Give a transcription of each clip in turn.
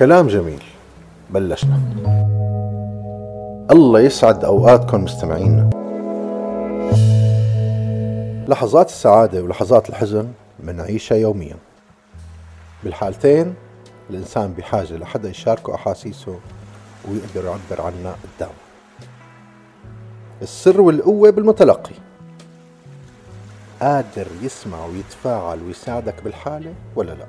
كلام جميل. بلشنا. الله يسعد أوقاتكم مستمعينا لحظات السعادة ولحظات الحزن منعيشها يوميا. بالحالتين الإنسان بحاجة لحدا يشاركه أحاسيسه ويقدر يعبر عنها قدامه السر والقوة بالمتلقي. قادر يسمع ويتفاعل ويساعدك بالحالة ولا لا؟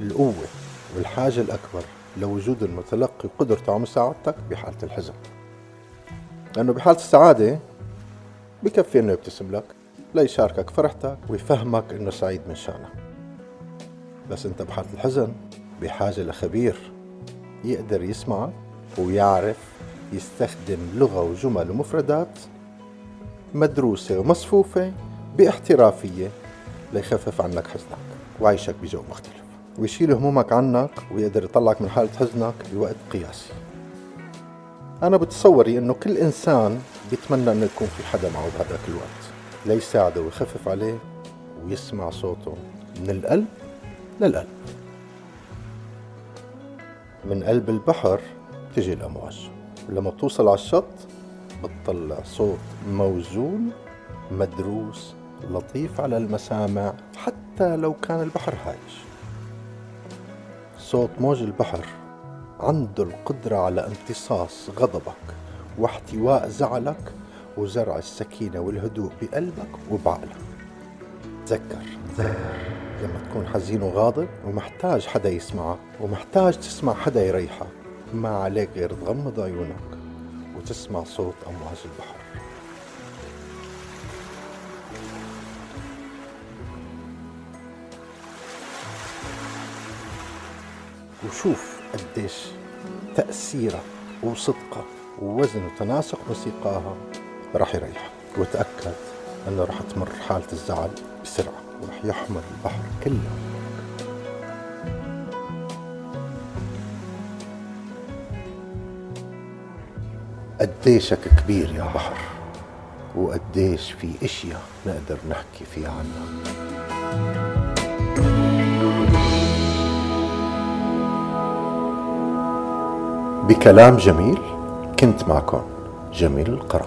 القوة. والحاجة الأكبر لوجود المتلقي وقدرته على مساعدتك بحالة الحزن لأنه بحالة السعادة بكفي إنه يبتسم لك ليشاركك فرحتك ويفهمك إنه سعيد من شأنه. بس أنت بحالة الحزن بحاجة لخبير يقدر يسمعك ويعرف يستخدم لغة وجمل ومفردات مدروسة ومصفوفة باحترافية ليخفف عنك حزنك وعيشك بجو مختلف. ويشيل همومك عنك ويقدر يطلعك من حالة حزنك بوقت قياسي. أنا بتصوري إنه كل إنسان بيتمنى إنه يكون في حدا معه بهذاك الوقت ليساعده ويخفف عليه ويسمع صوته من القلب للقلب. من قلب البحر تجي الأمواج. ولما بتوصل على الشط بتطلع صوت موزون مدروس لطيف على المسامع حتى لو كان البحر هايج. صوت موج البحر. عنده القدرة على امتصاص غضبك واحتواء زعلك وزرع السكينة والهدوء بقلبك وبعقلك. تذكر. تذكر. لما تكون حزين وغاضب ومحتاج حدا يسمعك ومحتاج تسمع حدا يريحك ما عليك غير تغمض عيونك وتسمع صوت أمواج البحر. وشوف قديش تأثيرها وصدقها ووزن وتناسق موسيقاها راح يريحك وتأكد أنه راح تمر حالة الزعل بسرعة. وراح يحمل البحر كله. قديشك كبير يا بحر وقديش في إشياء نقدر نحكي فيها عنها. بكلام جميل كنت معكم جميل القرن